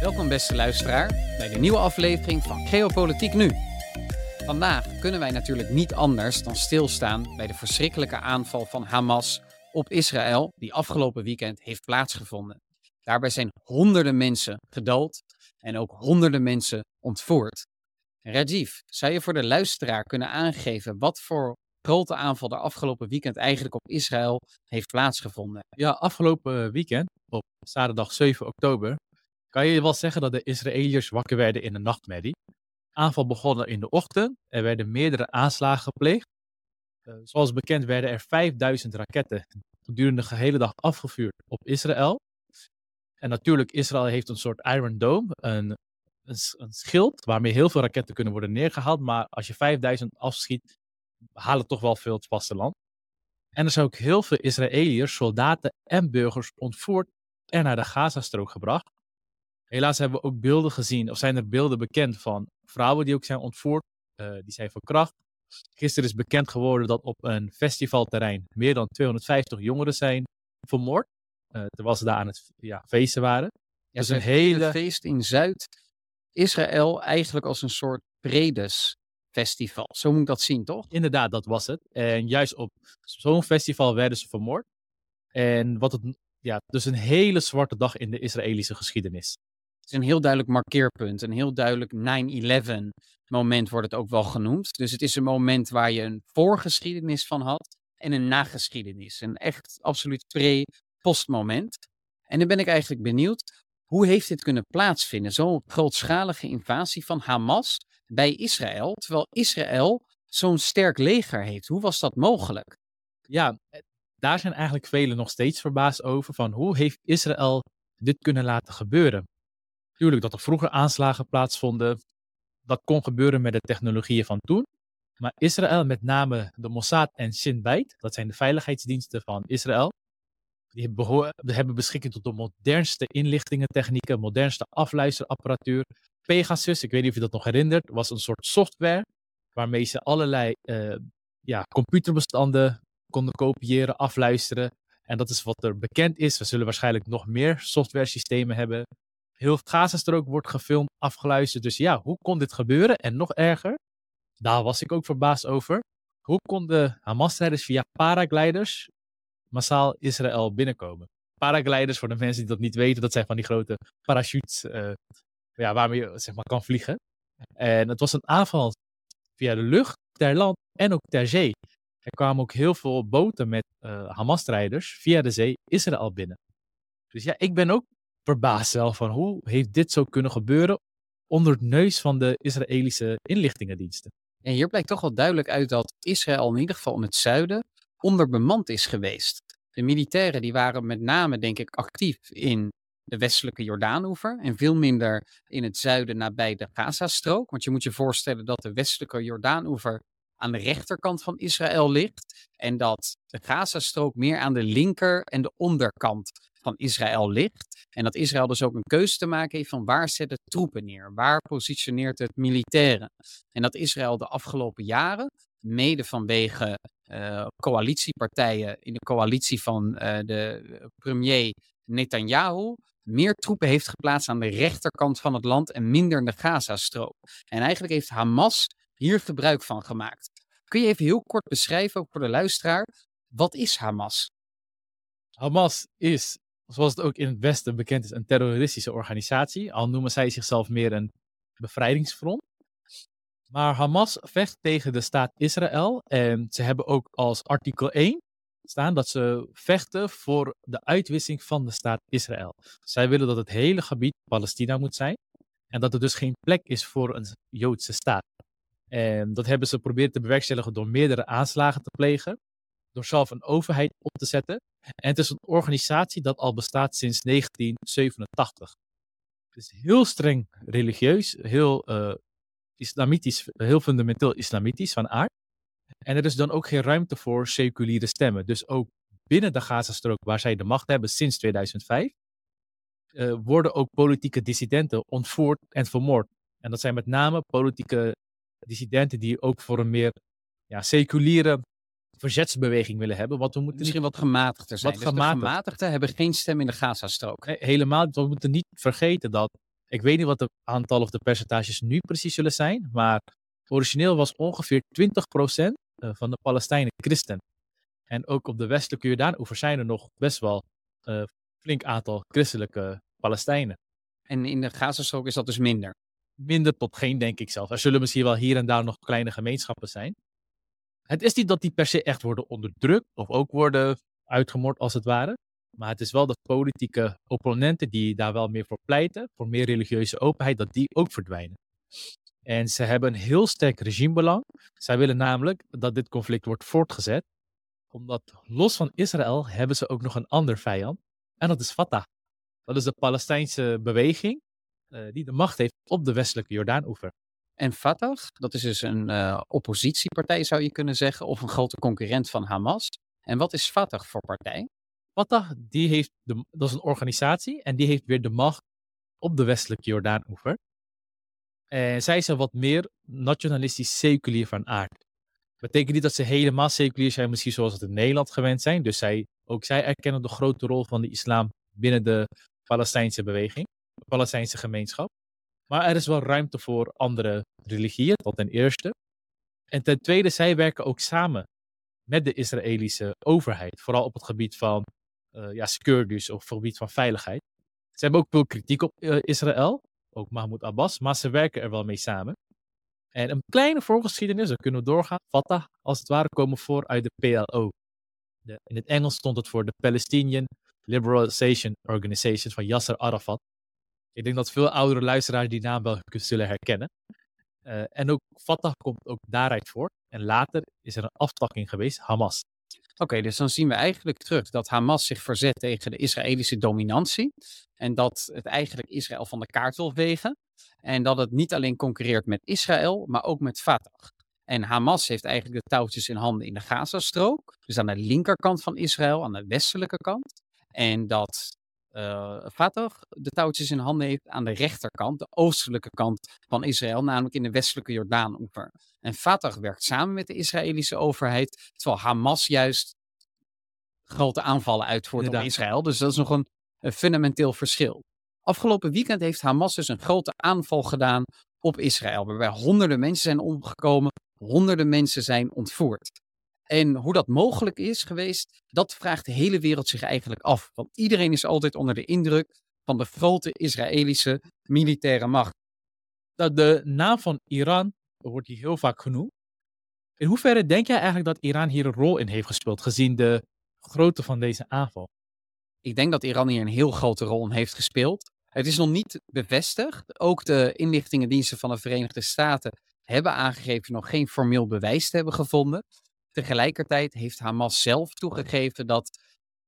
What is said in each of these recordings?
Welkom beste luisteraar bij de nieuwe aflevering van Geopolitiek Nu. Vandaag kunnen wij natuurlijk niet anders dan stilstaan bij de verschrikkelijke aanval van Hamas op Israël die afgelopen weekend heeft plaatsgevonden. Daarbij zijn honderden mensen gedood en ook honderden mensen ontvoerd. Rajiv, zou je voor de luisteraar kunnen aangeven wat voor grote aanval de afgelopen weekend eigenlijk op Israël heeft plaatsgevonden? Ja, afgelopen weekend, op zaterdag 7 oktober, kan je wel zeggen dat de Israëliërs wakker werden in een nachtmerrie. Aanval begonnen in de ochtend. Er werden meerdere aanslagen gepleegd. Uh, zoals bekend werden er 5000 raketten gedurende de gehele dag afgevuurd op Israël. En natuurlijk, Israël heeft een soort Iron Dome, een, een, een, schild waarmee heel veel raketten kunnen worden neergehaald. Maar als je 5000 afschiet, halen toch wel veel het vasteland. En er zijn ook heel veel Israëliërs, soldaten en burgers ontvoerd en naar de Gazastrook gebracht. Helaas hebben we ook beelden gezien, of zijn er beelden bekend van vrouwen die ook zijn ontvoerd, uh, die zijn verkracht. Gisteren is bekend geworden dat op een festivalterrein meer dan 250 jongeren zijn vermoord, uh, terwijl ze daar aan het ja, feesten waren. Ja, dus een hele feest in Zuid-Israël eigenlijk als een soort vredesfestival. Zo moet ik dat zien, toch? Inderdaad, dat was het. En juist op zo'n festival werden ze vermoord. En wat het, ja, dus een hele zwarte dag in de Israëlische geschiedenis is een heel duidelijk markeerpunt. Een heel duidelijk 9-11 moment wordt het ook wel genoemd. Dus het is een moment waar je een voorgeschiedenis van had en een nageschiedenis. Een echt absoluut pre-post moment. En dan ben ik eigenlijk benieuwd, hoe heeft dit kunnen plaatsvinden? Zo'n grootschalige invasie van Hamas bij Israël, terwijl Israël zo'n sterk leger heeft. Hoe was dat mogelijk? Ja, eh, daar zijn eigenlijk velen nog steeds verbaasd over van hoe heeft Israël dit kunnen laten gebeuren? Tuurlijk dat er vroeger aanslagen plaatsvonden. Dat kon gebeuren met de technologieën van toen. Maar Israël, met name de Mossad en Shin Bet, dat zijn de veiligheidsdiensten van Israël, die hebben beschikking tot de modernste inlichtingentechnieken, modernste afluisterapparatuur. Pegasus, ik weet niet of je dat nog herinnert, was een soort software waarmee ze allerlei uh, ja, computerbestanden konden kopiëren, afluisteren. En dat is wat er bekend is. We zullen waarschijnlijk nog meer software systemen hebben heel Gazastrook wordt gefilmd, afgeluisterd. Dus ja, hoe kon dit gebeuren? En nog erger, daar was ik ook verbaasd over. Hoe konden Hamas-strijders via paragliders massaal Israël binnenkomen? Paragliders, voor de mensen die dat niet weten, dat zijn van die grote parachutes uh, ja, waarmee je zeg maar, kan vliegen. En het was een aanval via de lucht, ter land en ook ter zee. Er kwamen ook heel veel boten met uh, Hamas-strijders via de zee Israël binnen. Dus ja, ik ben ook verbaasd zelf van hoe heeft dit zo kunnen gebeuren onder het neus van de Israëlische inlichtingendiensten. En hier blijkt toch wel duidelijk uit dat Israël in ieder geval in het zuiden onderbemand is geweest. De militairen die waren met name denk ik actief in de westelijke Jordaanoever en veel minder in het zuiden nabij de Gazastrook. Want je moet je voorstellen dat de westelijke Jordaanoever aan de rechterkant van Israël ligt en dat de Gazastrook meer aan de linker en de onderkant van Israël ligt. En dat Israël dus ook een keuze te maken heeft van waar zet het troepen neer? Waar positioneert het militairen? En dat Israël de afgelopen jaren, mede vanwege uh, coalitiepartijen in de coalitie van uh, de premier Netanyahu, meer troepen heeft geplaatst aan de rechterkant van het land en minder in de Gazastrook. En eigenlijk heeft Hamas hier gebruik van gemaakt. Kun je even heel kort beschrijven, ook voor de luisteraar, wat is Hamas? Hamas is zoals het ook in het Westen bekend is, een terroristische organisatie. Al noemen zij zichzelf meer een bevrijdingsfront. Maar Hamas vecht tegen de staat Israël. En ze hebben ook als artikel 1 staan dat ze vechten voor de uitwissing van de staat Israël. Zij willen dat het hele gebied Palestina moet zijn. En dat er dus geen plek is voor een Joodse staat. En dat hebben ze geprobeerd te bewerkstelligen door meerdere aanslagen te plegen door zelf een overheid op te zetten. En het is een organisatie dat al bestaat sinds 1987. Het is heel streng religieus, heel uh, islamitisch, heel fundamenteel islamitisch van aard. En er is dan ook geen ruimte voor seculiere stemmen. Dus ook binnen de Gazastrook, waar zij de macht hebben sinds 2005, uh, eh, worden ook politieke dissidenten ontvoerd en vermoord. En dat zijn met name politieke dissidenten die ook voor een meer ja, seculiere verzetsbeweging willen hebben. Want we moeten Misschien wat gematigder zijn. Wat dus gematigd. de gematigden hebben geen stem in de Gazastrook. Nee, helemaal. We moeten niet vergeten dat Ik weet niet wat de aantal of de percentages nu precies zullen zijn, maar origineel was ongeveer 20% eh, van de Palestijnen christen. En ook op de westelijke Jordaan-oever zijn er nog best wel een flink aantal christelijke Palestijnen. En in de Gazastrook is dat dus minder? Minder tot geen, denk ik zelf. Er zullen misschien wel hier en daar nog kleine gemeenschappen zijn. Het is niet dat die per se echt worden onderdrukt of ook worden uitgemoord als het ware. Maar het is wel dat politieke opponenten die daar wel meer voor pleiten, voor meer religieuze openheid, dat die ook verdwijnen. En ze hebben een heel sterk regimebelang. Zij willen namelijk dat dit conflict wordt voortgezet. Omdat los van Israël hebben ze ook nog een ander vijand. En dat is Fatah. Dat is de Palestijnse beweging uh, die de macht heeft op de westelijke Jordaan-oever. En Fatah, dat is dus een uh, oppositiepartij zou je kunnen zeggen, of een grote concurrent van Hamas. En wat is Fatah voor partij? Fatah, die heeft de, dat is een organisatie en die heeft weer de macht op de westelijke Jordaan-oever. En zij zijn wat meer nationalistisch seculier van aard. Betekent niet dat ze helemaal seculier zijn, misschien zoals het in Nederland gewend zijn. Dus zij, ook zij erkennen de grote rol van de islam binnen de Palestijnse beweging, de Palestijnse gemeenschap. Maar er is wel ruimte voor andere religieën, tot ten eerste. En ten tweede, zij werken ook samen met de Israëlische overheid, vooral op het gebied van uh, ja, security, of het gebied van veiligheid. Ze hebben ook veel kritiek op uh, Israël, ook Mahmoud Abbas, maar ze werken er wel mee samen. En een kleine voorgeschiedenis, dan kunnen we doorgaan. Fatah, als het ware, komen voor uit de PLO. De, in het Engels stond het voor de Palestinian Liberalization Organization van Yasser Arafat. Ik denk dat veel oudere luisteraars die naam wel zullen herkennen. Uh, en ook Fatah komt ook daaruit voor. En later is er een aftakking geweest, Hamas. Oké, dus dan zien we eigenlijk terug dat Hamas zich verzet tegen de Israëlische dominantie. En dat het eigenlijk Israël van de kaart wil wegen. En dat het niet alleen concurreert met Israël, maar ook met Fatah. En Hamas heeft eigenlijk de touwtjes in handen in de Gazastrook. Dus aan de linkerkant van Israël, aan de westelijke kant. En dat uh, Fatah de touwtjes in handen heeft aan de rechterkant, de oostelijke kant van Israël, namelijk in de westelijke Jordaan-oever. En Fatah werkt samen met de Israëlische overheid, terwijl Hamas juist grote aanvallen uitvoert op Israël. Dus dat is nog een, een fundamenteel verschil. Afgelopen weekend heeft Hamas dus een grote aanval gedaan op Israël, waarbij honderden mensen zijn omgekomen, honderden mensen zijn ontvoerd. En hoe dat mogelijk is geweest, dat vraagt de hele wereld zich eigenlijk af. Want iedereen is altijd onder de indruk van de grote Israëlische militaire macht. De naam van Iran wordt hier heel vaak genoemd. In hoeverre denk jij eigenlijk dat Iran hier een rol in heeft gespeeld, gezien de grootte van deze aanval? Ik denk dat Iran hier een heel grote rol in heeft gespeeld. Het is nog niet bevestigd. Ook de inlichtingendiensten van de Verenigde Staten hebben aangegeven nog geen formeel bewijs te hebben gevonden. Tegelijkertijd heeft Hamas zelf toegegeven dat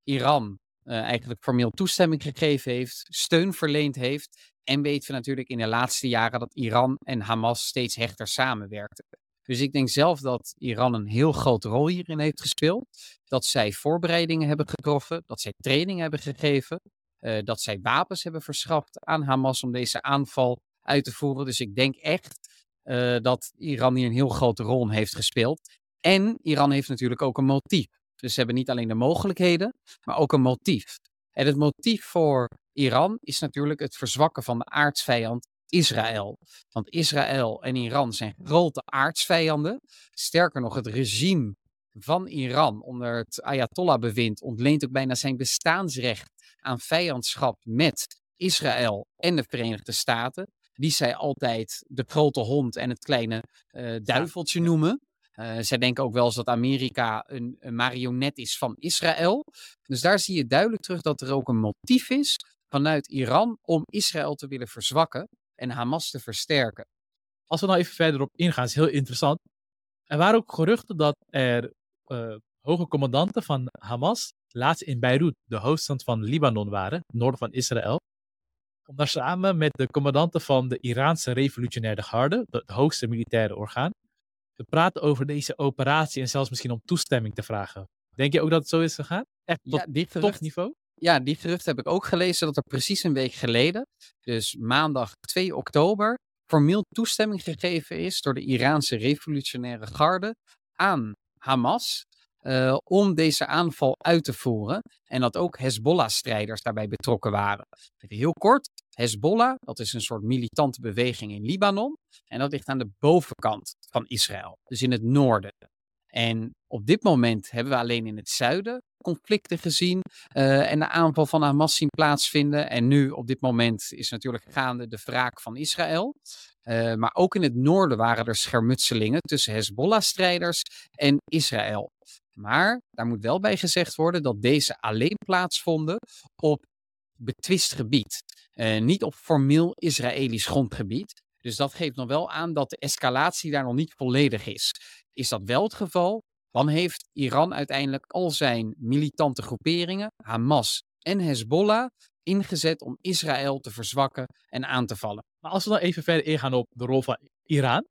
Iran uh, eigenlijk formeel toestemming gegeven heeft, steun verleend heeft. En weten we natuurlijk in de laatste jaren dat Iran en Hamas steeds hechter samenwerkten. Dus ik denk zelf dat Iran een heel grote rol hierin heeft gespeeld. Dat zij voorbereidingen hebben getroffen, dat zij training hebben gegeven, uh, dat zij wapens hebben verschaft aan Hamas om deze aanval uit te voeren. Dus ik denk echt uh, dat Iran hier een heel grote rol in heeft gespeeld. En Iran heeft natuurlijk ook een motief. Dus ze hebben niet alleen de mogelijkheden, maar ook een motief. En het motief voor Iran is natuurlijk het verzwakken van de aardsvijand Israël. Want Israël en Iran zijn grote aardsvijanden. Sterker nog, het regime van Iran onder het Ayatollah-bewind ontleent ook bijna zijn bestaansrecht aan vijandschap met Israël en de Verenigde Staten. Die zij altijd de grote hond en het kleine uh, duiveltje noemen. Uh, zij denken ook wel eens dat Amerika een, marionet is van Israël. Dus daar zie je duidelijk terug dat er ook een motief is vanuit Iran om Israël te willen verzwakken en Hamas te versterken. Als we nou even verder op ingaan, is heel interessant. Er waren ook geruchten dat er uh, hoge commandanten van Hamas laatst in Beirut, de hoofdstad van Libanon, waren, noorden van Israël. Om daar samen met de commandanten van de Iraanse revolutionaire garde, het hoogste militaire orgaan, te praten over deze operatie en zelfs misschien om toestemming te vragen. Denk je ook dat het zo is gegaan? Echt tot ja, die gerucht, niveau? Ja, die gerucht heb ik ook gelezen dat er precies een week geleden, dus maandag 2 oktober, formeel toestemming gegeven is door de Iraanse revolutionaire garde aan Hamas uh, om deze aanval uit te voeren. En dat ook Hezbollah-strijders daarbij betrokken waren. Even heel kort, Hezbollah, dat is een soort militante beweging in Libanon. En dat ligt aan de bovenkant van Israël, dus in het noorden. En op dit moment hebben we alleen in het zuiden conflicten gezien uh, en de aanval van Hamas zien plaatsvinden. En nu op dit moment is natuurlijk gaande de wraak van Israël. Uh, maar ook in het noorden waren er schermutselingen tussen Hezbollah-strijders en Israël. Maar daar moet wel bij gezegd worden dat deze alleen plaatsvonden op betwist gebied. Niet op formeel Israëlisch grondgebied. Dus dat geeft nog wel aan dat de escalatie daar nog niet volledig is. Is dat wel het geval, dan heeft Iran uiteindelijk al zijn militante groeperingen, Hamas en Hezbollah, ingezet om Israël te verzwakken en aan te vallen. Maar als we dan even verder ingaan op de rol van Iran.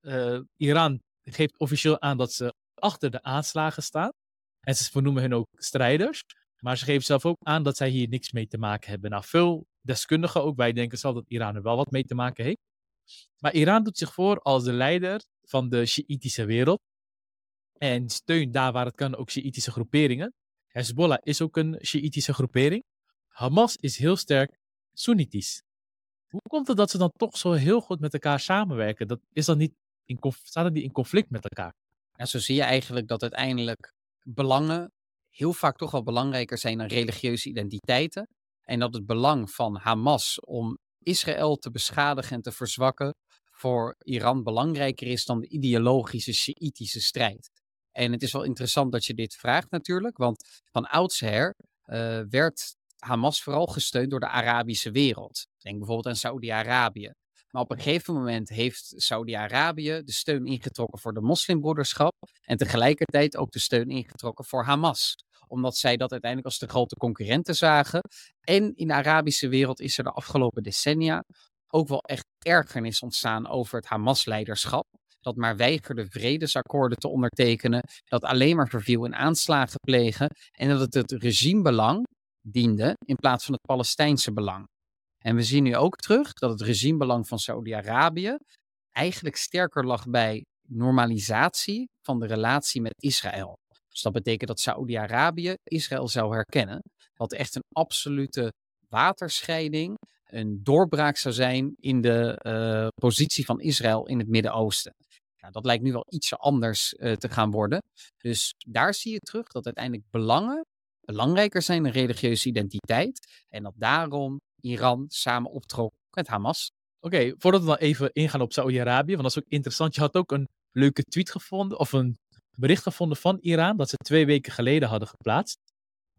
Uh, Iran geeft officieel aan dat ze achter de aanslagen staan. En ze vernoemen hen ook strijders. Maar ze geven zelf ook aan dat zij hier niks mee te maken hebben. Nou, veel deskundigen ook, wij denken zelf dat Iran er wel wat mee te maken heeft. Maar Iran doet zich voor als de leider van de Shiïtische wereld. En steunt daar waar het kan ook Shiïtische groeperingen. Hezbollah is ook een Shiïtische groepering. Hamas is heel sterk Soenitisch. Hoe komt het dat ze dan toch zo heel goed met elkaar samenwerken? Dat is dan niet in, staat niet in conflict met elkaar? Ja, zo zie je eigenlijk dat uiteindelijk belangen heel vaak toch wel belangrijker zijn dan religieuze identiteiten. En dat het belang van Hamas om Israël te beschadigen en te verzwakken voor Iran belangrijker is dan de ideologische Sjiitische strijd. En het is wel interessant dat je dit vraagt natuurlijk, want van oudsher uh, werd Hamas vooral gesteund door de Arabische wereld. Denk bijvoorbeeld aan Saudi-Arabië. Maar op een gegeven moment heeft Saudi-Arabië de steun ingetrokken voor de moslimbroederschap en tegelijkertijd ook de steun ingetrokken voor Hamas omdat zij dat uiteindelijk als de grote concurrenten zagen. En in de Arabische wereld is er de afgelopen decennia ook wel echt ergernis ontstaan over het Hamas-leiderschap. Dat maar weigerde vredesakkoorden te ondertekenen. Dat alleen maar verviel in aanslagen plegen. En dat het het regimebelang diende in plaats van het Palestijnse belang. En we zien nu ook terug dat het regimebelang van Saudi-Arabië eigenlijk sterker lag bij normalisatie van de relatie met Israël. Dus dat betekent dat Saoedi-Arabië Israël zou herkennen. Wat echt een absolute waterscheiding, een doorbraak zou zijn in de uh, positie van Israël in het Midden-Oosten. Dat lijkt nu wel iets anders uh, te gaan worden. Dus daar zie je terug dat uiteindelijk belangen belangrijker zijn dan religieuze identiteit. En dat daarom Iran samen optrok met Hamas. Oké, okay, voordat we dan even ingaan op Saoedi-Arabië, want dat is ook interessant. Je had ook een leuke tweet gevonden, of een bericht gevonden van Iran dat ze twee weken geleden hadden geplaatst.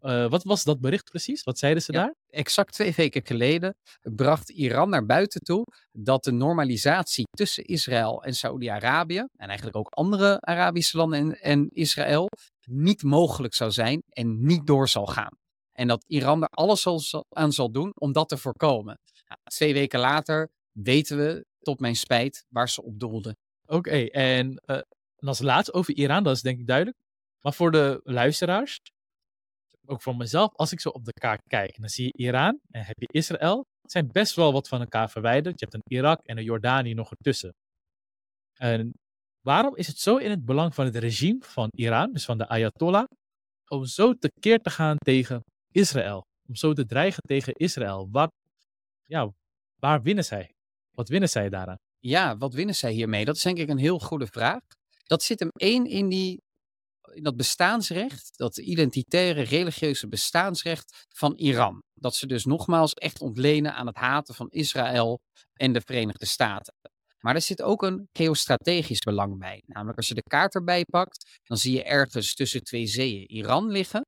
Uh, wat was dat bericht precies? Wat zeiden ze daar? Exact twee weken geleden bracht Iran naar buiten toe dat de normalisatie tussen Israël en Saoedi-Arabië, en eigenlijk ook andere Arabische landen en, en, Israël, niet mogelijk zou zijn en niet door zal gaan. En dat Iran er alles aan zal doen om dat te voorkomen. Twee weken later weten we, tot mijn spijt, waar ze op doelden. Oké, en uh, en als laatste over Iran, dat is denk ik duidelijk. Maar voor de luisteraars, ook voor mezelf, als ik zo op de kaart kijk, dan zie je Iran en heb je Israël. zijn best wel wat van elkaar verwijderd. Je hebt een Irak en een Jordanië nog ertussen. En waarom is het zo in het belang van het regime van Iran, dus van de Ayatollah, om zo tekeer te gaan tegen Israël? Om zo te dreigen tegen Israël? Wat, ja, waar winnen zij? Wat winnen zij daaraan? Ja, wat winnen zij hiermee? Dat is denk ik een heel goede vraag. Dat zit hem één in, die, in dat bestaansrecht, dat identitaire religieuze bestaansrecht van Iran. Dat ze dus nogmaals echt ontlenen aan het haten van Israël en de Verenigde Staten. Maar er zit ook een geostrategisch belang bij. Namelijk als je de kaart erbij pakt, dan zie je ergens tussen twee zeeën Iran liggen.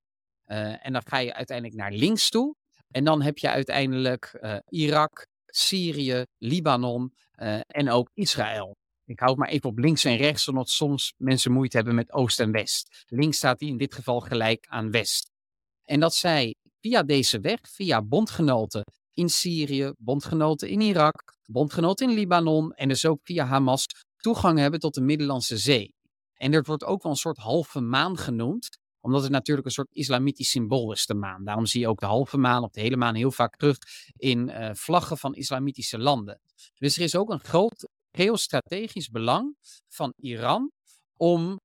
Uh, en dan ga je uiteindelijk naar links toe. En dan heb je uiteindelijk uh, Irak, Syrië, Libanon uh, en ook Israël. Ik hou het maar even op links en rechts, omdat soms mensen moeite hebben met oost en west. Links staat in dit geval gelijk aan west. En dat zij via deze weg, via bondgenoten in Syrië, bondgenoten in Irak, bondgenoten in Libanon en dus ook via Hamas toegang hebben tot de Middellandse Zee. En er wordt ook wel een soort halve maan genoemd, omdat het natuurlijk een soort islamitisch symbool is, de maan. Daarom zie je ook de halve maan of de hele maan heel vaak terug in uh, vlaggen van islamitische landen. Dus er is ook een groot geostrategisch belang van Iran om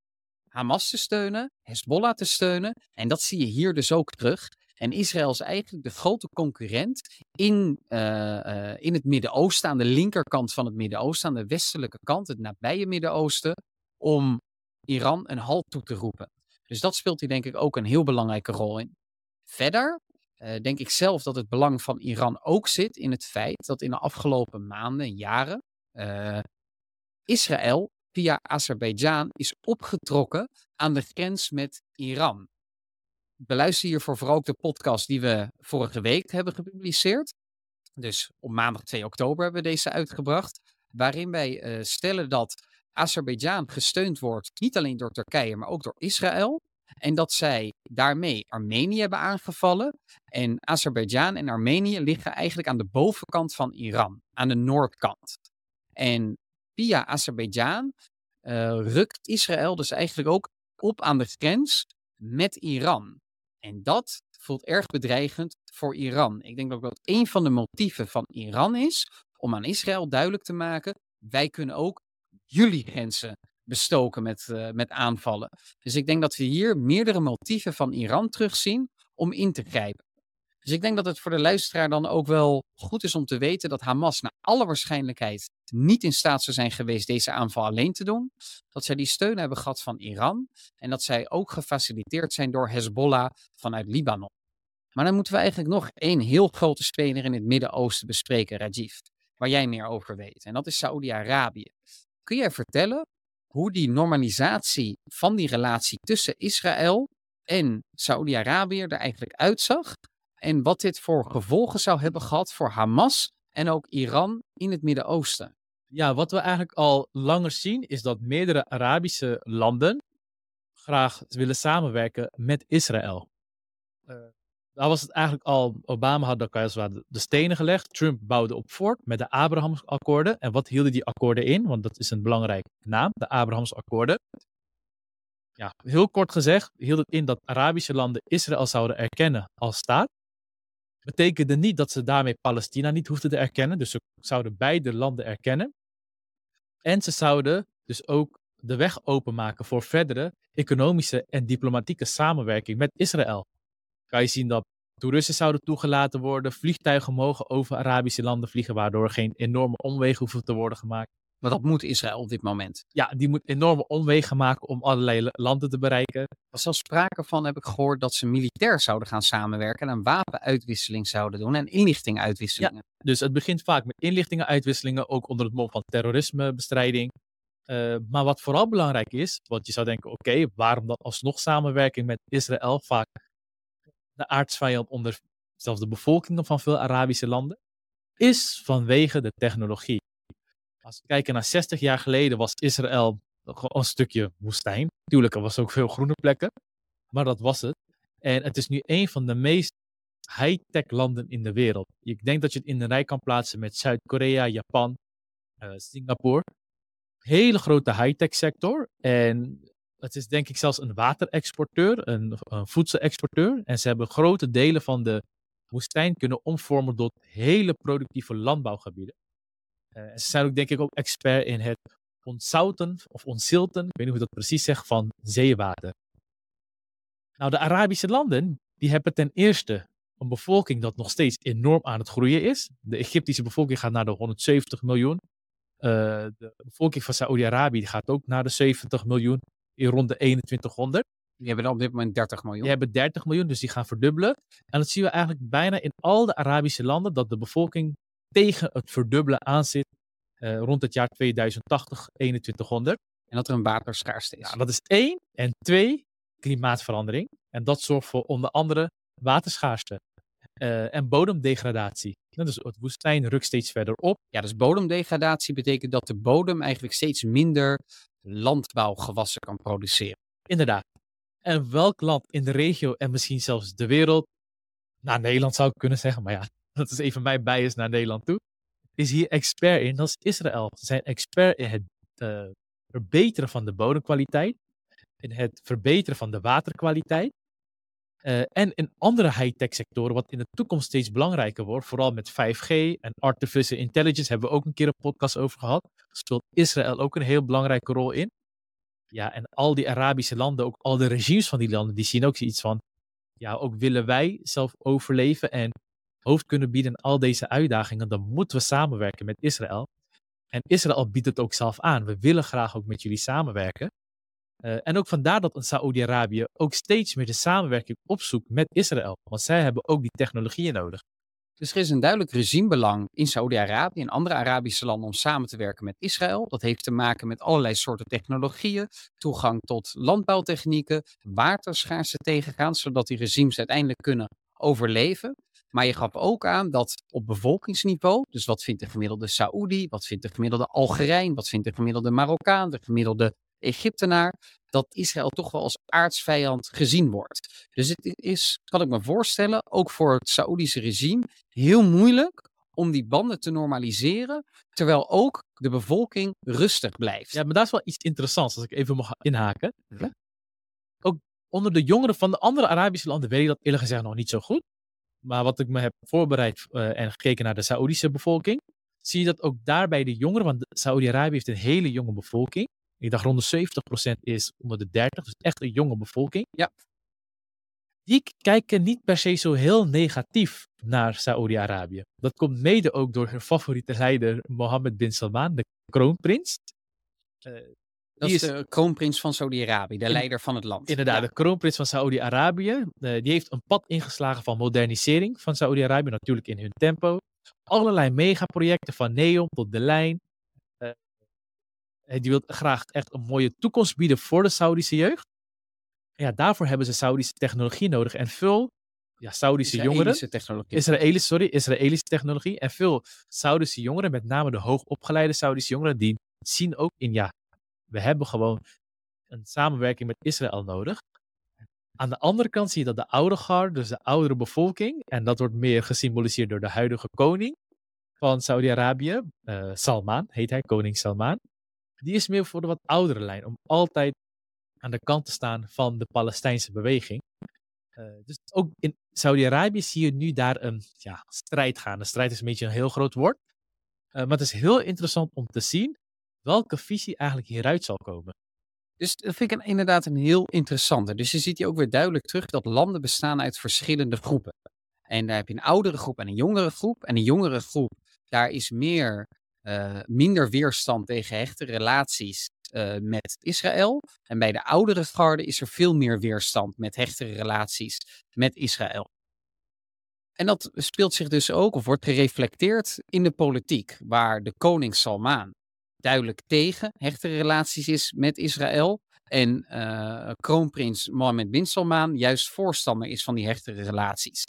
Hamas te steunen, Hezbollah te steunen. En dat zie je hier dus ook terug. En Israël is eigenlijk de grote concurrent in, uh, uh, in het Midden-Oosten, aan de linkerkant van het Midden-Oosten, aan de westelijke kant, het nabije Midden-Oosten, om Iran een halt toe te roepen. Dus dat speelt hier denk ik ook een heel belangrijke rol in. Verder uh, denk ik zelf dat het belang van Iran ook zit in het feit dat in de afgelopen maanden en jaren Israël via Azerbeidzjan is opgetrokken aan de grens met Iran. Beluister hiervoor vooral ook de podcast die we vorige week hebben gepubliceerd. Dus op maandag 2 oktober hebben we deze uitgebracht. Waarin wij uh, stellen dat Azerbeidzjan gesteund wordt niet alleen door Turkije, maar ook door Israël. En dat zij daarmee Armenië hebben aangevallen. En Azerbeidzjan en Armenië liggen eigenlijk aan de bovenkant van Iran, aan de noordkant. En via Azerbeidzjan uh, rukt Israël dus eigenlijk ook op aan de grens met Iran. En dat voelt erg bedreigend voor Iran. Ik denk ook dat een van de motieven van Iran is om aan Israël duidelijk te maken: wij kunnen ook jullie grenzen bestoken met, uh, met aanvallen. Dus ik denk dat we hier meerdere motieven van Iran terugzien om in te grijpen. Dus ik denk dat het voor de luisteraar dan ook wel goed is om te weten dat Hamas naar alle waarschijnlijkheid niet in staat zou zijn geweest deze aanval alleen te doen. Dat zij die steun hebben gehad van Iran en dat zij ook gefaciliteerd zijn door Hezbollah vanuit Libanon. Maar dan moeten we eigenlijk nog één heel grote speler in het Midden-Oosten bespreken, Rajiv, waar jij meer over weet. En dat is Saoedi-Arabië. Kun jij vertellen hoe die normalisatie van die relatie tussen Israël en Saoedi-Arabië er eigenlijk uitzag? En wat dit voor gevolgen zou hebben gehad voor Hamas en ook Iran in het Midden-Oosten? Ja, wat we eigenlijk al langer zien is dat meerdere Arabische landen graag willen samenwerken met Israël. Uh, daar was het eigenlijk al, Obama had de, de stenen gelegd, Trump bouwde op voort met de Abrahamsakkoorden. En wat hielden die akkoorden in? Want dat is een belangrijke naam, de Abrahamsakkoorden. Ja, heel kort gezegd hield het in dat Arabische landen Israël zouden erkennen als staat betekende niet dat ze daarmee Palestina niet hoefden te erkennen. Dus ze zouden beide landen erkennen. En ze zouden dus ook de weg openmaken voor verdere economische en diplomatieke samenwerking met Israël. Kan je zien dat toeristen zouden toegelaten worden, vliegtuigen mogen over Arabische landen vliegen, waardoor geen enorme omwegen hoeven te worden gemaakt. Maar dat moet Israël op dit moment. Ja, die moet enorme omwegen maken om allerlei landen te bereiken. Er was zelfs sprake van, heb ik gehoord, dat ze militair zouden gaan samenwerken en een wapenuitwisseling zouden doen en inlichtingenuitwisselingen. Ja, dus het begint vaak met inlichtingenuitwisselingen, ook onder het mom van terrorismebestrijding. Uh, maar wat vooral belangrijk is, want je zou denken, oké, waarom dan alsnog samenwerking met Israël? Vaak de aardsvijand onder zelfs de bevolkingen van veel Arabische landen, is vanwege de technologie. Als we kijken naar 60 jaar geleden was Israël een stukje woestijn. Tuurlijk, er was ook veel groene plekken, maar dat was het. En het is nu een van de meest high-tech landen in de wereld. Ik denk dat je het in de rij kan plaatsen met Zuid-Korea, Japan, uh, Singapore. Hele grote high-tech sector. En het is denk ik zelfs een waterexporteur, een, een voedselexporteur. En ze hebben grote delen van de woestijn kunnen omvormen tot hele productieve landbouwgebieden. Uh, ze zijn ook denk ik ook expert in het ontzouten of ontzilten, ik weet niet hoe dat precies zegt, van zeewater. Nou, de Arabische landen, die hebben ten eerste een bevolking dat nog steeds enorm aan het groeien is. De Egyptische bevolking gaat naar de 170 miljoen. Uh, de bevolking van Saoedi-Arabië gaat ook naar de 70 miljoen in rond de 2100. Die hebben op dit moment 30 miljoen. Die hebben 30 miljoen, dus die gaan verdubbelen. En dat zien we eigenlijk bijna in al de Arabische landen, dat de bevolking tegen het verdubbelen aanzit uh, rond het jaar 2080, 2100. En dat er een waterschaarste is. Ja, dat is één. En twee, klimaatverandering. En dat zorgt voor onder andere waterschaarste. Uh, en bodemdegradatie. Dus het woestijn rukt steeds verder op. Ja, dus bodemdegradatie betekent dat de bodem eigenlijk steeds minder landbouwgewassen kan produceren. Inderdaad. En welk land in de regio en misschien zelfs de wereld, naar Nederland zou ik kunnen zeggen, maar ja, dat is even mijn bias naar Nederland toe, is hier expert in. Dat is Israël. Ze zijn expert in het uh, verbeteren van de bodemkwaliteit, in het verbeteren van de waterkwaliteit. Uh, en in andere high-tech sectoren, wat in de toekomst steeds belangrijker wordt, vooral met 5G en artificial intelligence, hebben we ook een keer een podcast over gehad, speelt Israël ook een heel belangrijke rol in. Ja, en al die Arabische landen, ook al de regimes van die landen, die zien ook zoiets van, ja, ook willen wij zelf overleven en hoofd kunnen bieden aan al deze uitdagingen, dan moeten we samenwerken met Israël. En Israël biedt het ook zelf aan. We willen graag ook met jullie samenwerken. Uh, en ook vandaar dat Saoedi-Arabië ook steeds meer de samenwerking opzoekt met Israël. Want zij hebben ook die technologieën nodig. Dus er is een duidelijk regimebelang in Saoedi-Arabië en andere Arabische landen om samen te werken met Israël. Dat heeft te maken met allerlei soorten technologieën, toegang tot landbouwtechnieken, waterschaarste tegengaan, zodat die regimes uiteindelijk kunnen overleven. Maar je gaf ook aan dat op bevolkingsniveau, dus wat vindt de gemiddelde Saoedi, wat vindt de gemiddelde Algerijn, wat vindt de gemiddelde Marokkaan, de gemiddelde Egyptenaar, dat Israël toch wel als aardsvijand gezien wordt. Dus het is, kan ik me voorstellen, ook voor het Saoedische regime heel moeilijk om die banden te normaliseren, terwijl ook de bevolking rustig blijft. Ja, maar dat is wel iets interessants, als ik even mag inhaken. Ook onder de jongeren van de andere Arabische landen weet ik dat eerlijk gezegd nog niet zo goed. Maar wat ik me heb voorbereid uh, en gekeken naar de Saoedische bevolking, zie je dat ook daarbij de jongeren, want Saudi-Arabië heeft een hele jonge bevolking. Ik dacht rond de 70% is onder de 30, dus echt een jonge bevolking. Ja. Die kijken niet per se zo heel negatief naar Saoedi-Arabië. Dat komt mede ook door hun favoriete leider Mohammed bin Salman, de kroonprins. Uh, dat is de kroonprins van Saudi-Arabië, de leider van het land. Inderdaad, de kroonprins van Saudi-Arabië. Uh, die heeft een pad ingeslagen van modernisering van Saudi-Arabië, natuurlijk in hun tempo. Allerlei megaprojecten van NEOM tot de lijn. Uh, die wil graag echt een mooie toekomst bieden voor de Saudische jeugd. Ja, daarvoor hebben ze Saudische technologie nodig en veel ja, Saudische jongeren. Technologie. Israëlische, sorry, Israëlische technologie. En veel Saudische jongeren, met name de hoogopgeleide Saudische jongeren, die zien ook in ja, we hebben gewoon een samenwerking met Israël nodig. Aan de andere kant zie je dat de oude gar, dus de oudere bevolking, en dat wordt meer gesymboliseerd door de huidige koning van Saudi-Arabië, uh, Salman, heet hij, koning Salman, die is meer voor de wat oudere lijn, om altijd aan de kant te staan van de Palestijnse beweging. Uh, dus ook in Saudi-Arabië zie je nu daar een ja, strijd gaan. De strijd is een beetje een heel groot woord. Uh, maar het is heel interessant om te zien welke visie eigenlijk hieruit zal komen. Dus dat vind ik inderdaad een heel interessante. Dus je ziet hier ook weer duidelijk terug dat landen bestaan uit verschillende groepen. En daar heb je een oudere groep en een jongere groep. En een jongere groep, daar is meer, uh, minder weerstand tegen hechte relaties uh, met Israël. En bij de oudere garde is er veel meer weerstand met hechtere relaties met Israël. En dat speelt zich dus ook, of wordt gereflecteerd in de politiek, waar de koning Salmaan duidelijk tegen hechte relaties is met Israël. En uh, kroonprins Mohammed bin Salman juist voorstander is van die hechtere relaties.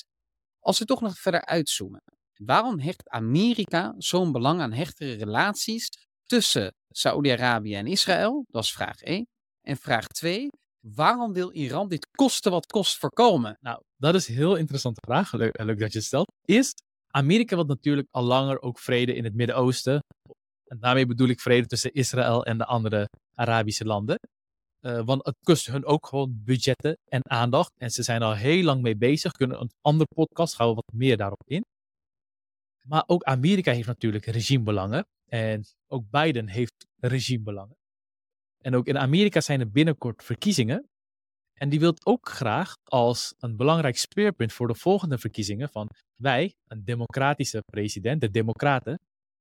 Als we toch nog verder uitzoomen. Waarom hecht Amerika zo'n belang aan hechtere relaties tussen Saoedi-Arabië en Israël? Dat is vraag 1. En vraag 2. Waarom wil Iran dit kosten wat kost voorkomen? Nou, dat is een heel interessante vraag. Leuk, leuk dat je het stelt. Is Amerika wil natuurlijk al langer ook vrede in het Midden-Oosten. En daarmee bedoel ik vrede tussen Israël en de andere Arabische landen. Uh, want het kost hun ook gewoon budgetten en aandacht. En ze zijn al heel lang mee bezig. Kunnen een andere podcast gaan we wat meer daarop in. Maar ook Amerika heeft natuurlijk regimebelangen. En ook Biden heeft regimebelangen. En ook in Amerika zijn er binnenkort verkiezingen. En die wil ook graag als een belangrijk speerpunt voor de volgende verkiezingen van wij, een democratische president, de democraten,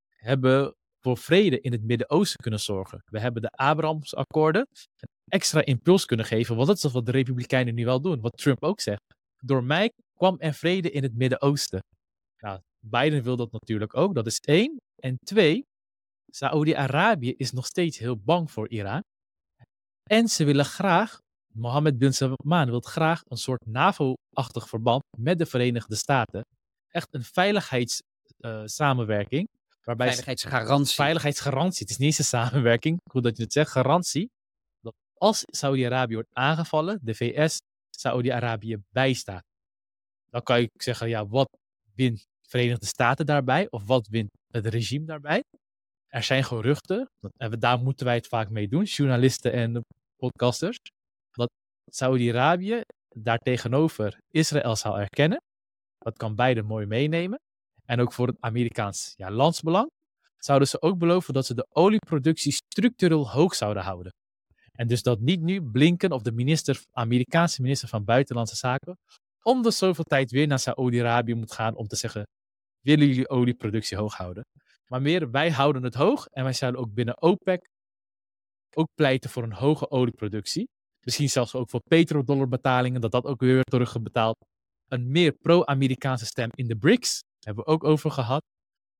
hebben voor vrede in het Midden-Oosten kunnen zorgen. We hebben de Abrahamsakkoorden een extra impuls kunnen geven, want dat is wat de Republikeinen nu wel doen, wat Trump ook zegt. Door mij kwam er vrede in het Midden-Oosten. Nou, Biden wil dat natuurlijk ook, dat is één. En twee, Saoedi-Arabië is nog steeds heel bang voor Iran. En ze willen graag, Mohammed bin Salman wil graag een soort NAVO-achtig verband met de Verenigde Staten. Echt een veiligheidssamenwerking. Uh, Waarbij veiligheidsgarantie. Veiligheidsgarantie. Het is niet eens een samenwerking. Goed dat je het zegt. Garantie. Dat als Saudi-Arabië wordt aangevallen, de VS Saudi-Arabië bijstaat. Dan kan je zeggen, ja, wat wint Verenigde Staten daarbij? Of wat wint het regime daarbij? Er zijn geruchten, en daar moeten wij het vaak mee doen, journalisten en podcasters, dat Saudi-Arabië daar tegenover Israël zou erkennen. Dat kan beide mooi meenemen en ook voor het Amerikaans ja, landsbelang, zouden ze ook beloven dat ze de olieproductie structureel hoog zouden houden. En dus dat niet nu Blinken of de minister, Amerikaanse minister van Buitenlandse Zaken om de zoveel tijd weer naar Saoedi-Arabië moet gaan om te zeggen, willen jullie olieproductie hoog houden? Maar meer, wij houden het hoog en wij zouden ook binnen OPEC ook pleiten voor een hoge olieproductie. Misschien zelfs ook voor petrodollarbetalingen, dat dat ook weer wordt terugbetaald. Een meer pro-Amerikaanse stem in de BRICS, hebben we ook over gehad.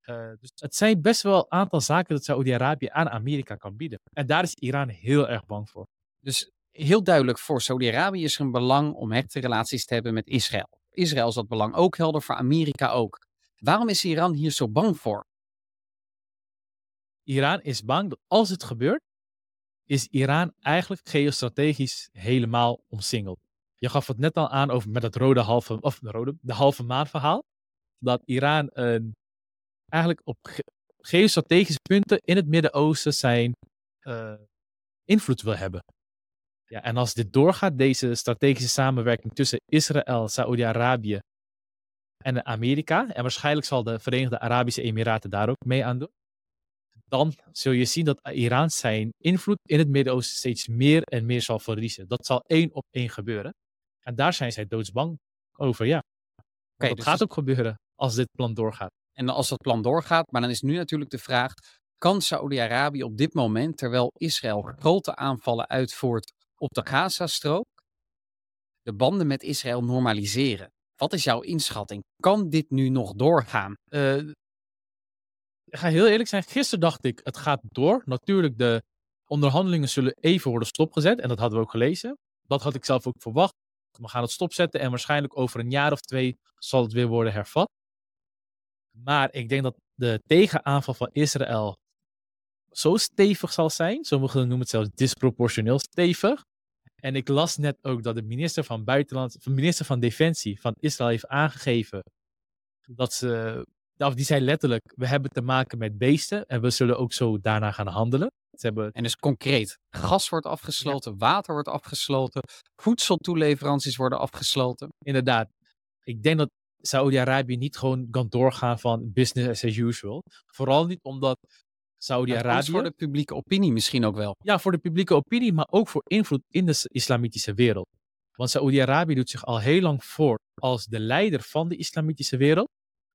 Uh, dus het zijn best wel een aantal zaken dat Saudi-Arabië aan Amerika kan bieden. En daar is Iran heel erg bang voor. Dus heel duidelijk voor Saudi-Arabië is er een belang om hechte relaties te hebben met Israël. Israël is dat belang ook helder, voor Amerika ook. Waarom is Iran hier zo bang voor? Iran is bang dat als het gebeurt, is Iran eigenlijk geostrategisch helemaal omsingeld. Je gaf het net al aan over met het rode halve, of de, rode, de halve maan verhaal. Dat Iran een, eigenlijk op geostrategische punten in het Midden-Oosten zijn uh, invloed wil hebben. Ja, en als dit doorgaat, deze strategische samenwerking tussen Israël, Saoedi-Arabië en Amerika, en waarschijnlijk zal de Verenigde Arabische Emiraten daar ook mee aan doen, dan zul je zien dat Iran zijn invloed in het Midden-Oosten steeds meer en meer zal verliezen. Dat zal één op één gebeuren. En daar zijn zij doodsbang over, ja. Okay, dat dus gaat ook gebeuren als dit plan doorgaat. En als dat plan doorgaat, maar dan is nu natuurlijk de vraag, kan Saoedi-Arabië op dit moment, terwijl Israël grote aanvallen uitvoert op de Gazastrook, de banden met Israël normaliseren? Wat is jouw inschatting? Kan dit nu nog doorgaan? Uh, ik ga heel eerlijk zijn, gisteren dacht ik, het gaat door. Natuurlijk, de onderhandelingen zullen even worden stopgezet. En dat hadden we ook gelezen. Dat had ik zelf ook verwacht. We gaan het stopzetten en waarschijnlijk over een jaar of twee zal het weer worden hervat. Maar ik denk dat de tegenaanval van Israël zo stevig zal zijn. Sommigen noemen het zelfs disproportioneel stevig. En ik las net ook dat de minister van Buitenland, de minister van Defensie van Israël heeft aangegeven dat ze, of die zei letterlijk, we hebben te maken met beesten en we zullen ook zo daarna gaan handelen. Ze hebben... En dus concreet, gas wordt afgesloten, water wordt afgesloten, voedseltoeleveranties worden afgesloten. Inderdaad. Ik denk dat Saudi-Arabië niet gewoon kan doorgaan van business as usual. Vooral niet omdat Saudi-Arabië. voor de publieke opinie misschien ook wel. Ja, voor de publieke opinie, maar ook voor invloed in de islamitische wereld. Want Saudi-Arabië doet zich al heel lang voor als de leider van de islamitische wereld.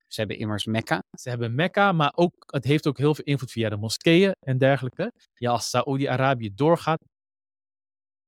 Ze hebben immers Mekka. Ze hebben Mekka, maar ook, het heeft ook heel veel invloed via de moskeeën en dergelijke. Ja, als Saudi-Arabië doorgaat,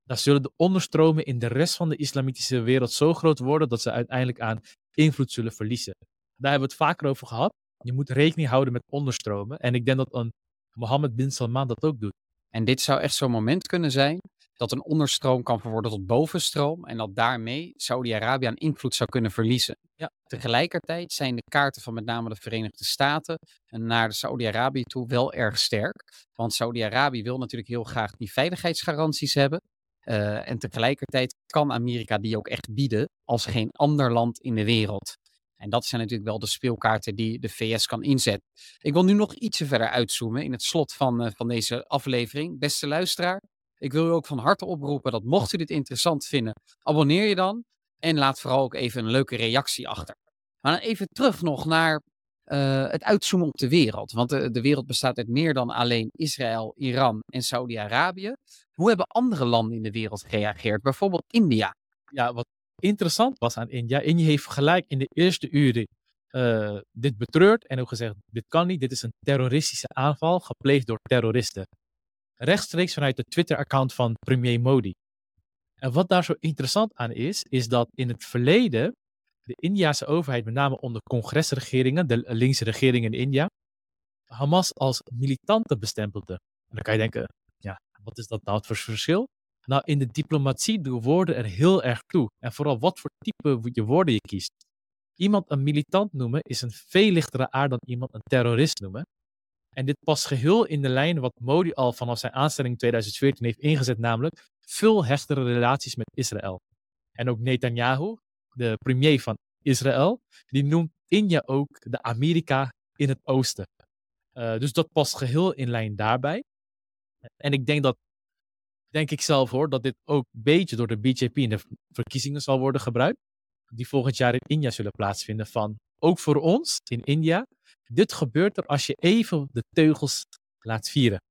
dan zullen de onderstromen in de rest van de islamitische wereld zo groot worden dat ze uiteindelijk aan invloed zullen verliezen. Daar hebben we het vaker over gehad. Je moet rekening houden met onderstromen. En ik denk dat een Mohammed bin Salman dat ook doet. En dit zou echt zo'n moment kunnen zijn dat een onderstroom kan verworden tot bovenstroom en dat daarmee Saudi-Arabië aan invloed zou kunnen verliezen. Ja. Tegelijkertijd zijn de kaarten van met name de Verenigde Staten naar Saudi-Arabië toe wel erg sterk. Want Saudi-Arabië wil natuurlijk heel graag die veiligheidsgaranties hebben. Uh, en tegelijkertijd kan Amerika die ook echt bieden als geen ander land in de wereld. En dat zijn natuurlijk wel de speelkaarten die de VS kan inzetten. Ik wil nu nog ietsje verder uitzoomen in het slot van, uh, van deze aflevering. Beste luisteraar, ik wil u ook van harte oproepen dat mocht u dit interessant vinden, abonneer je dan. En laat vooral ook even een leuke reactie achter. Maar dan even terug nog naar uh, het uitzoomen op de wereld. Want de, de, wereld bestaat uit meer dan alleen Israël, Iran en Saudi-Arabië. Hoe hebben andere landen in de wereld gereageerd? Bijvoorbeeld India. Ja, wat interessant was aan India. India heeft gelijk in de eerste uren uh, dit betreurd en ook gezegd: dit kan niet, dit is een terroristische aanval gepleegd door terroristen. Rechtstreeks vanuit de Twitter-account van premier Modi. En wat daar zo interessant aan is, is dat in het verleden de Indiase overheid, met name onder congresregeringen, de linkse regeringen in India, Hamas als militanten bestempelde. En dan kan je denken, ja, wat is dat nou het verschil? Nou, in de diplomatie doen woorden er heel erg toe. En vooral wat voor type je woorden je kiest. Iemand een militant noemen is een veel lichtere aard dan iemand een terrorist noemen. En dit past geheel in de lijn wat Modi al vanaf zijn aanstelling 2014 heeft ingezet, namelijk veel hechtere relaties met Israël. En ook Netanyahu, de premier van Israël, die noemt India ook de Amerika in het oosten. Uh, dus dat past geheel in lijn daarbij. En ik denk dat denk ik zelf hoor, dat dit ook een beetje door de BJP in de verkiezingen zal worden gebruikt. Die volgend jaar in India zullen plaatsvinden. Van ook voor ons in India. Dit gebeurt er als je even de teugels laat vieren.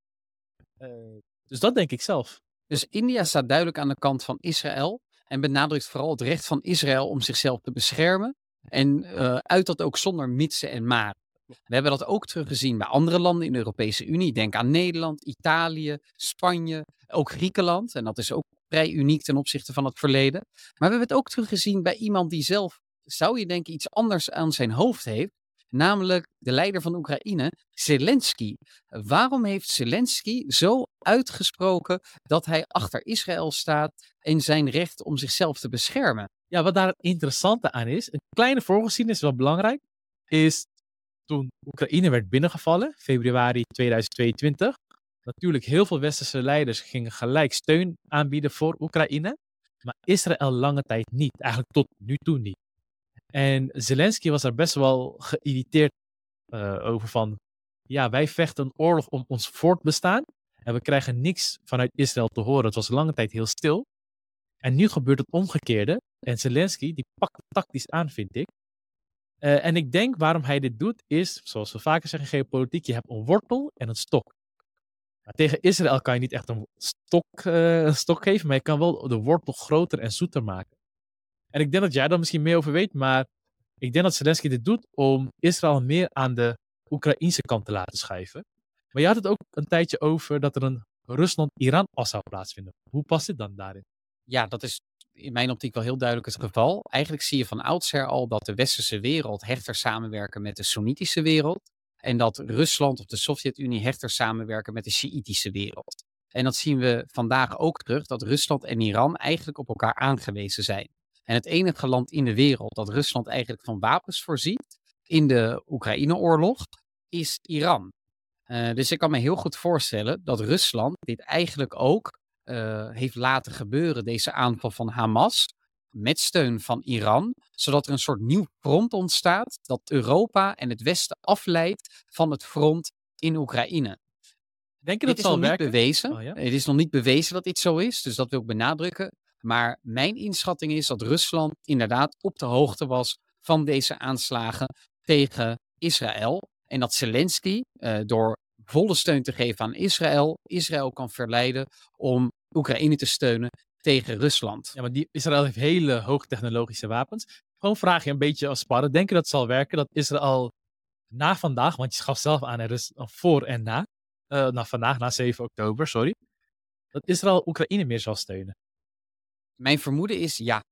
Uh, dus dat denk ik zelf. Dus India staat duidelijk aan de kant van Israël en benadrukt vooral het recht van Israël om zichzelf te beschermen. En uh, uit dat ook zonder mitsen en maren. We hebben dat ook teruggezien bij andere landen in de Europese Unie. Denk aan Nederland, Italië, Spanje, ook Griekenland. En dat is ook vrij uniek ten opzichte van het verleden. Maar we hebben het ook teruggezien bij iemand die zelf, zou je denken, iets anders aan zijn hoofd heeft. Namelijk de leider van Oekraïne, Zelensky. Waarom heeft Zelensky zo uitgesproken dat hij achter Israël staat in zijn recht om zichzelf te beschermen? Ja, wat daar het interessante aan is, een kleine voorgeschiedenis is wel belangrijk, is toen Oekraïne werd binnengevallen, februari 2022. Natuurlijk, heel veel westerse leiders gingen gelijk steun aanbieden voor Oekraïne, maar Israël lange tijd niet, eigenlijk tot nu toe niet. En Zelensky was daar best wel geïrriteerd uh, over van, ja, wij vechten een oorlog om ons voortbestaan en we krijgen niks vanuit Israël te horen. Het was lange tijd heel stil. En nu gebeurt het omgekeerde. En Zelensky, die pakt tactisch aan, vind ik. Uh, en ik denk waarom hij dit doet, is, zoals we vaker zeggen geopolitiek, je hebt een wortel en een stok. Maar tegen Israël kan je niet echt een stok, uh, een stok geven, maar je kan wel de wortel groter en zoeter maken. En ik denk dat jij daar misschien meer over weet, maar ik denk dat Zelensky dit doet om Israël meer aan de Oekraïnse kant te laten schuiven. Maar je had het ook een tijdje over dat er een Rusland-Iran-as zou plaatsvinden. Hoe past dit dan daarin? Ja, dat is in mijn optiek wel heel duidelijk het geval. Eigenlijk zie je van oudsher al dat de westerse wereld hechter samenwerken met de Soenitische wereld. En dat Rusland of de Sovjet-Unie hechter samenwerken met de Sjiitische wereld. En dat zien we vandaag ook terug, dat Rusland en Iran eigenlijk op elkaar aangewezen zijn. En het enige land in de wereld dat Rusland eigenlijk van wapens voorziet in de Oekraïne-oorlog is Iran. Uh, dus ik kan me heel goed voorstellen dat Rusland dit eigenlijk ook uh, heeft laten gebeuren, deze aanval van Hamas, met steun van Iran, zodat er een soort nieuw front ontstaat dat Europa en het Westen afleidt van het front in Oekraïne. Denk je dat dit zal is nog werken? niet bewezen. Oh, ja? Het is nog niet bewezen dat dit zo is, dus dat wil ik benadrukken. Maar mijn inschatting is dat Rusland inderdaad op de hoogte was van deze aanslagen tegen Israël. En dat Zelensky uh, door volle steun te geven aan Israël, Israël kan verleiden om Oekraïne te steunen tegen Rusland. Ja, maar die, Israël heeft hele hoogtechnologische wapens. Gewoon vraag je een beetje als sparren. Denk je dat het zal werken dat Israël na vandaag, want je gaf zelf aan er is voor en na, uh, na vandaag, na 7 oktober, sorry, dat Israël Oekraïne meer zal steunen? Mijn vermoeden is ja.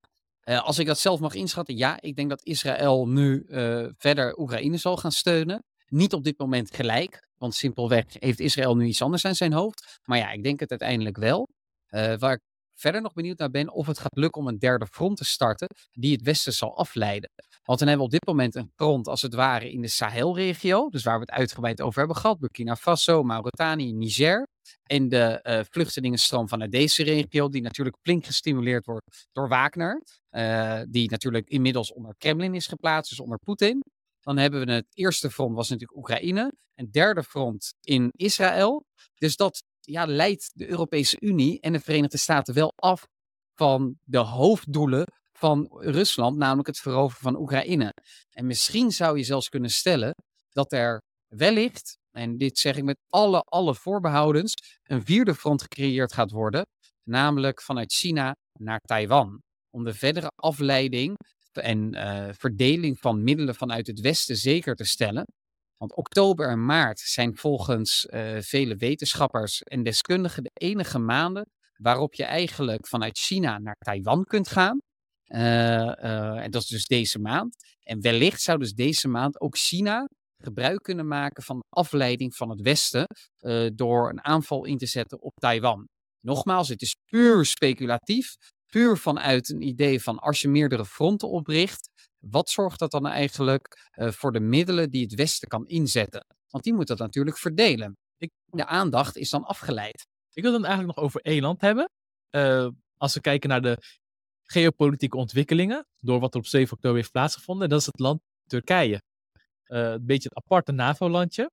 Uh, als ik dat zelf mag inschatten, ja, ik denk dat Israël nu uh, verder Oekraïne zal gaan steunen. Niet op dit moment gelijk, want simpelweg heeft Israël nu iets anders aan zijn hoofd. Maar ja, ik denk het uiteindelijk wel. Uh, waar ik verder nog benieuwd naar ben of het gaat lukken om een derde front te starten die het Westen zal afleiden. Want dan hebben we op dit moment een front als het ware in de Sahelregio, dus waar we het uitgebreid over hebben gehad, Burkina Faso, Mauritanië, Niger. En de uh, vluchtelingenstroom vanuit deze regio, die natuurlijk flink gestimuleerd wordt door Wagner, uh, die natuurlijk inmiddels onder Kremlin is geplaatst, dus onder Poetin. Dan hebben we het eerste front was natuurlijk Oekraïne, een derde front in Israël. Dus dat ja, leidt de Europese Unie en de Verenigde Staten wel af van de hoofddoelen van Rusland, namelijk het veroveren van Oekraïne. En misschien zou je zelfs kunnen stellen dat er wellicht, en dit zeg ik met alle, alle voorbehoudens, een vierde front gecreëerd gaat worden, namelijk vanuit China naar Taiwan. Om de verdere afleiding en uh, verdeling van middelen vanuit het Westen zeker te stellen. Want oktober en maart zijn volgens uh, vele wetenschappers en deskundigen de enige maanden waarop je eigenlijk vanuit China naar Taiwan kunt gaan. Uh, uh, en dat is dus deze maand. En wellicht zou dus deze maand ook China gebruik kunnen maken van afleiding van het Westen door een aanval in te zetten op Taiwan. Nogmaals, het is puur speculatief, puur vanuit een idee van als je meerdere fronten opricht, wat zorgt dat dan eigenlijk uh, voor de middelen die het Westen kan inzetten? Want die moet dat natuurlijk verdelen. De aandacht is dan afgeleid. Ik wil het dan eigenlijk nog over één land hebben. Uh, als we kijken naar de geopolitieke ontwikkelingen, door wat er op 7 oktober heeft plaatsgevonden, dat is het land Turkije. Uh, een beetje het aparte NAVO-landje.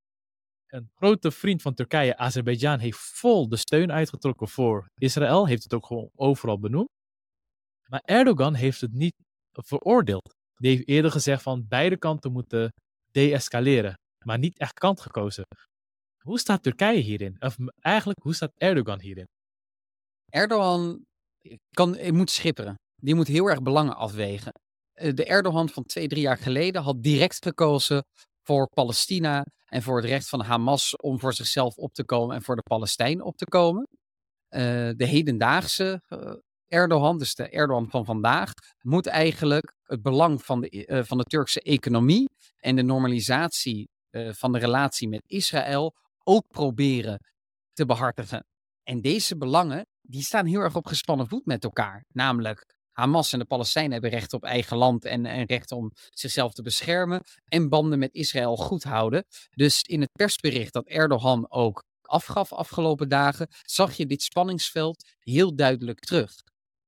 Een grote vriend van Turkije, Azerbeidzjan, heeft vol de steun uitgetrokken voor Israël, heeft het ook gewoon overal benoemd. Maar Erdogan heeft het niet veroordeeld. Die heeft eerder gezegd van beide kanten moeten deescaleren, maar niet echt kant gekozen. Hoe staat Turkije hierin? Of eigenlijk, hoe staat Erdogan hierin? Erdogan kan, moet schipperen. Die moet heel erg belangen afwegen. De Erdogan van twee, drie jaar geleden had direct gekozen voor Palestina en voor het recht van Hamas om voor zichzelf op te komen en voor de Palestijnen op te komen. de hedendaagse Erdogan, dus de Erdogan van vandaag, moet eigenlijk het belang van de, uh, van de Turkse economie en de normalisatie uh, van de relatie met Israël ook proberen te behartigen. En deze belangen, die staan heel erg op gespannen voet met elkaar. Namelijk, Hamas en de Palestijnen hebben recht op eigen land en, en recht om zichzelf te beschermen. En banden met Israël goed houden. Dus in het persbericht dat Erdogan ook afgaf afgelopen dagen, zag je dit spanningsveld heel duidelijk terug.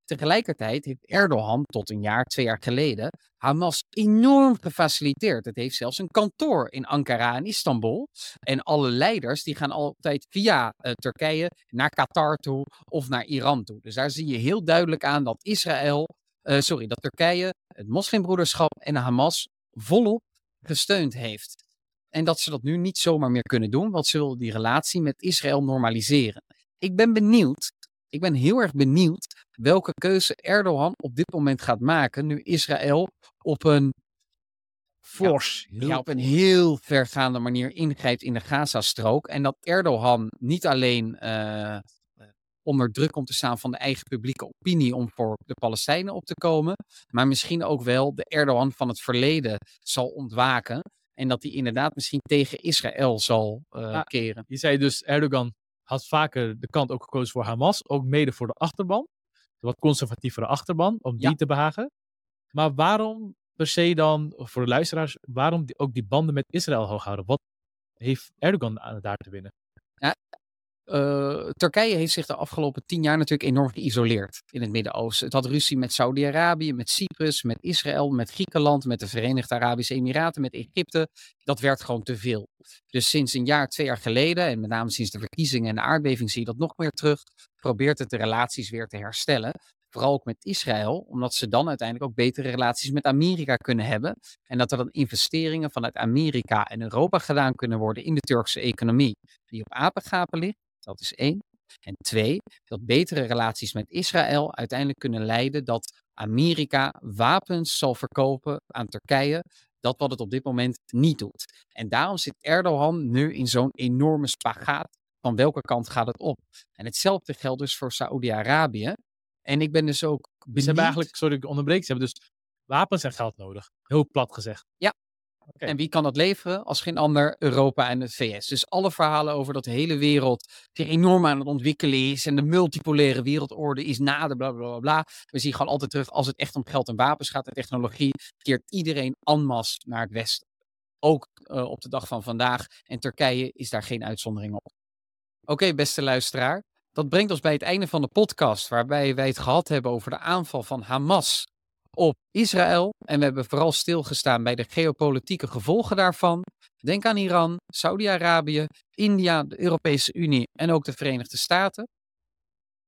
Tegelijkertijd heeft Erdogan tot een jaar, twee jaar geleden Hamas enorm gefaciliteerd. Het heeft zelfs een kantoor in Ankara en Istanbul. En alle leiders die gaan altijd via uh, Turkije naar Qatar toe of naar Iran toe. Dus daar zie je heel duidelijk aan dat Israël, uh, sorry, dat Turkije het moslimbroederschap en Hamas volop gesteund heeft. En dat ze dat nu niet zomaar meer kunnen doen, want ze willen die relatie met Israël normaliseren. Ik ben benieuwd ik ben heel erg benieuwd welke keuze Erdogan op dit moment gaat maken. Nu Israël op een Force. Ja, ja, op een heel vergaande manier ingrijpt in de Gazastrook. En dat Erdogan niet alleen uh, onder druk komt te staan van de eigen publieke opinie om voor de Palestijnen op te komen, maar misschien ook wel de Erdogan van het verleden zal ontwaken. En dat hij inderdaad misschien tegen Israël zal uh, ja, keren. Je zei dus Erdogan had vaker de kant ook gekozen voor Hamas, ook mede voor de achterban. De wat conservatievere achterban, om die te behagen. Maar waarom per se dan, voor de luisteraars, waarom die, ook die banden met Israël hoog houden? Wat heeft Erdogan daar te winnen? Uh, Turkije heeft zich de afgelopen tien jaar natuurlijk enorm geïsoleerd in het Midden-Oosten. Het had ruzie met Saudi-Arabië, met Cyprus, met Israël, met Griekenland, met de Verenigde Arabische Emiraten, met Egypte. Dat werd gewoon te veel. Dus sinds een jaar, twee jaar geleden, en met name sinds de verkiezingen en de aardbeving zie je dat nog meer terug, probeert het de relaties weer te herstellen. Vooral ook met Israël, omdat ze dan uiteindelijk ook betere relaties met Amerika kunnen hebben. En dat er dan investeringen vanuit Amerika en Europa gedaan kunnen worden in de Turkse economie, die op apengapen ligt. Dat is één. En twee, dat betere relaties met Israël uiteindelijk kunnen leiden dat Amerika wapens zal verkopen aan Turkije. Dat wat het op dit moment niet doet. En daarom zit Erdogan nu in zo'n enorme spagaat. Van welke kant gaat het op? En hetzelfde geldt dus voor Saoedi-Arabië. En ik ben dus ook. Benieuwd... Ze hebben eigenlijk, sorry, ik onderbreek. Ze hebben dus wapens en geld nodig. Heel plat gezegd. Ja, en wie kan dat leveren als geen ander? Europa en het VS. Dus alle verhalen over dat de hele wereld zich enorm aan het ontwikkelen is en de multipolaire wereldorde is nader, bla bla bla bla. We zien gewoon altijd terug als het echt om geld en wapens gaat en technologie, keert iedereen en masse naar het westen. Ook uh, op de dag van vandaag. En Turkije is daar geen uitzondering op. Oké, beste luisteraar. Dat brengt ons bij het einde van de podcast, waarbij wij het gehad hebben over de aanval van Hamas op Israël. En we hebben vooral stilgestaan bij de geopolitieke gevolgen daarvan. Denk aan Iran, Saudi-Arabië, India, de Europese Unie en ook de Verenigde Staten.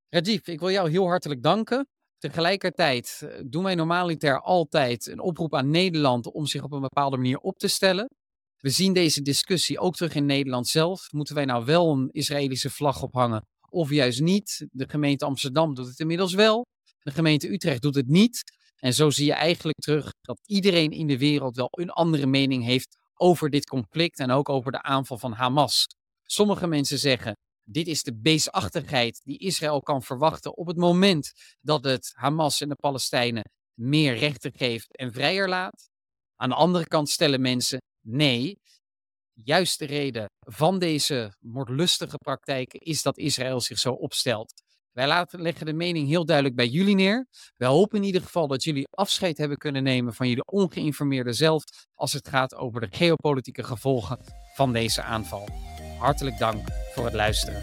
Rajiv, ik wil jou heel hartelijk danken. Tegelijkertijd eh, doen wij normaliter altijd een oproep aan Nederland om zich op een bepaalde manier op te stellen. We zien deze discussie ook terug in Nederland zelf. Moeten wij nou wel een Israëlische vlag ophangen of juist niet? De gemeente Amsterdam doet het inmiddels wel. De gemeente Utrecht doet het niet. En zo zie je eigenlijk terug dat iedereen in de wereld wel een andere mening heeft over dit conflict en ook over de aanval van Hamas. Sommige mensen zeggen, dit is de beestachtigheid die Israël kan verwachten op het moment dat het Hamas en de Palestijnen meer rechten geeft en vrijer laat. Aan de andere kant stellen mensen, nee, juist de reden van deze moordlustige praktijken is dat Israël zich zo opstelt. Wij leggen de mening heel duidelijk bij jullie neer. Wij hopen in ieder geval dat jullie afscheid hebben kunnen nemen van jullie ongeïnformeerde zelf als het gaat over de geopolitieke gevolgen van deze aanval. Hartelijk dank voor het luisteren.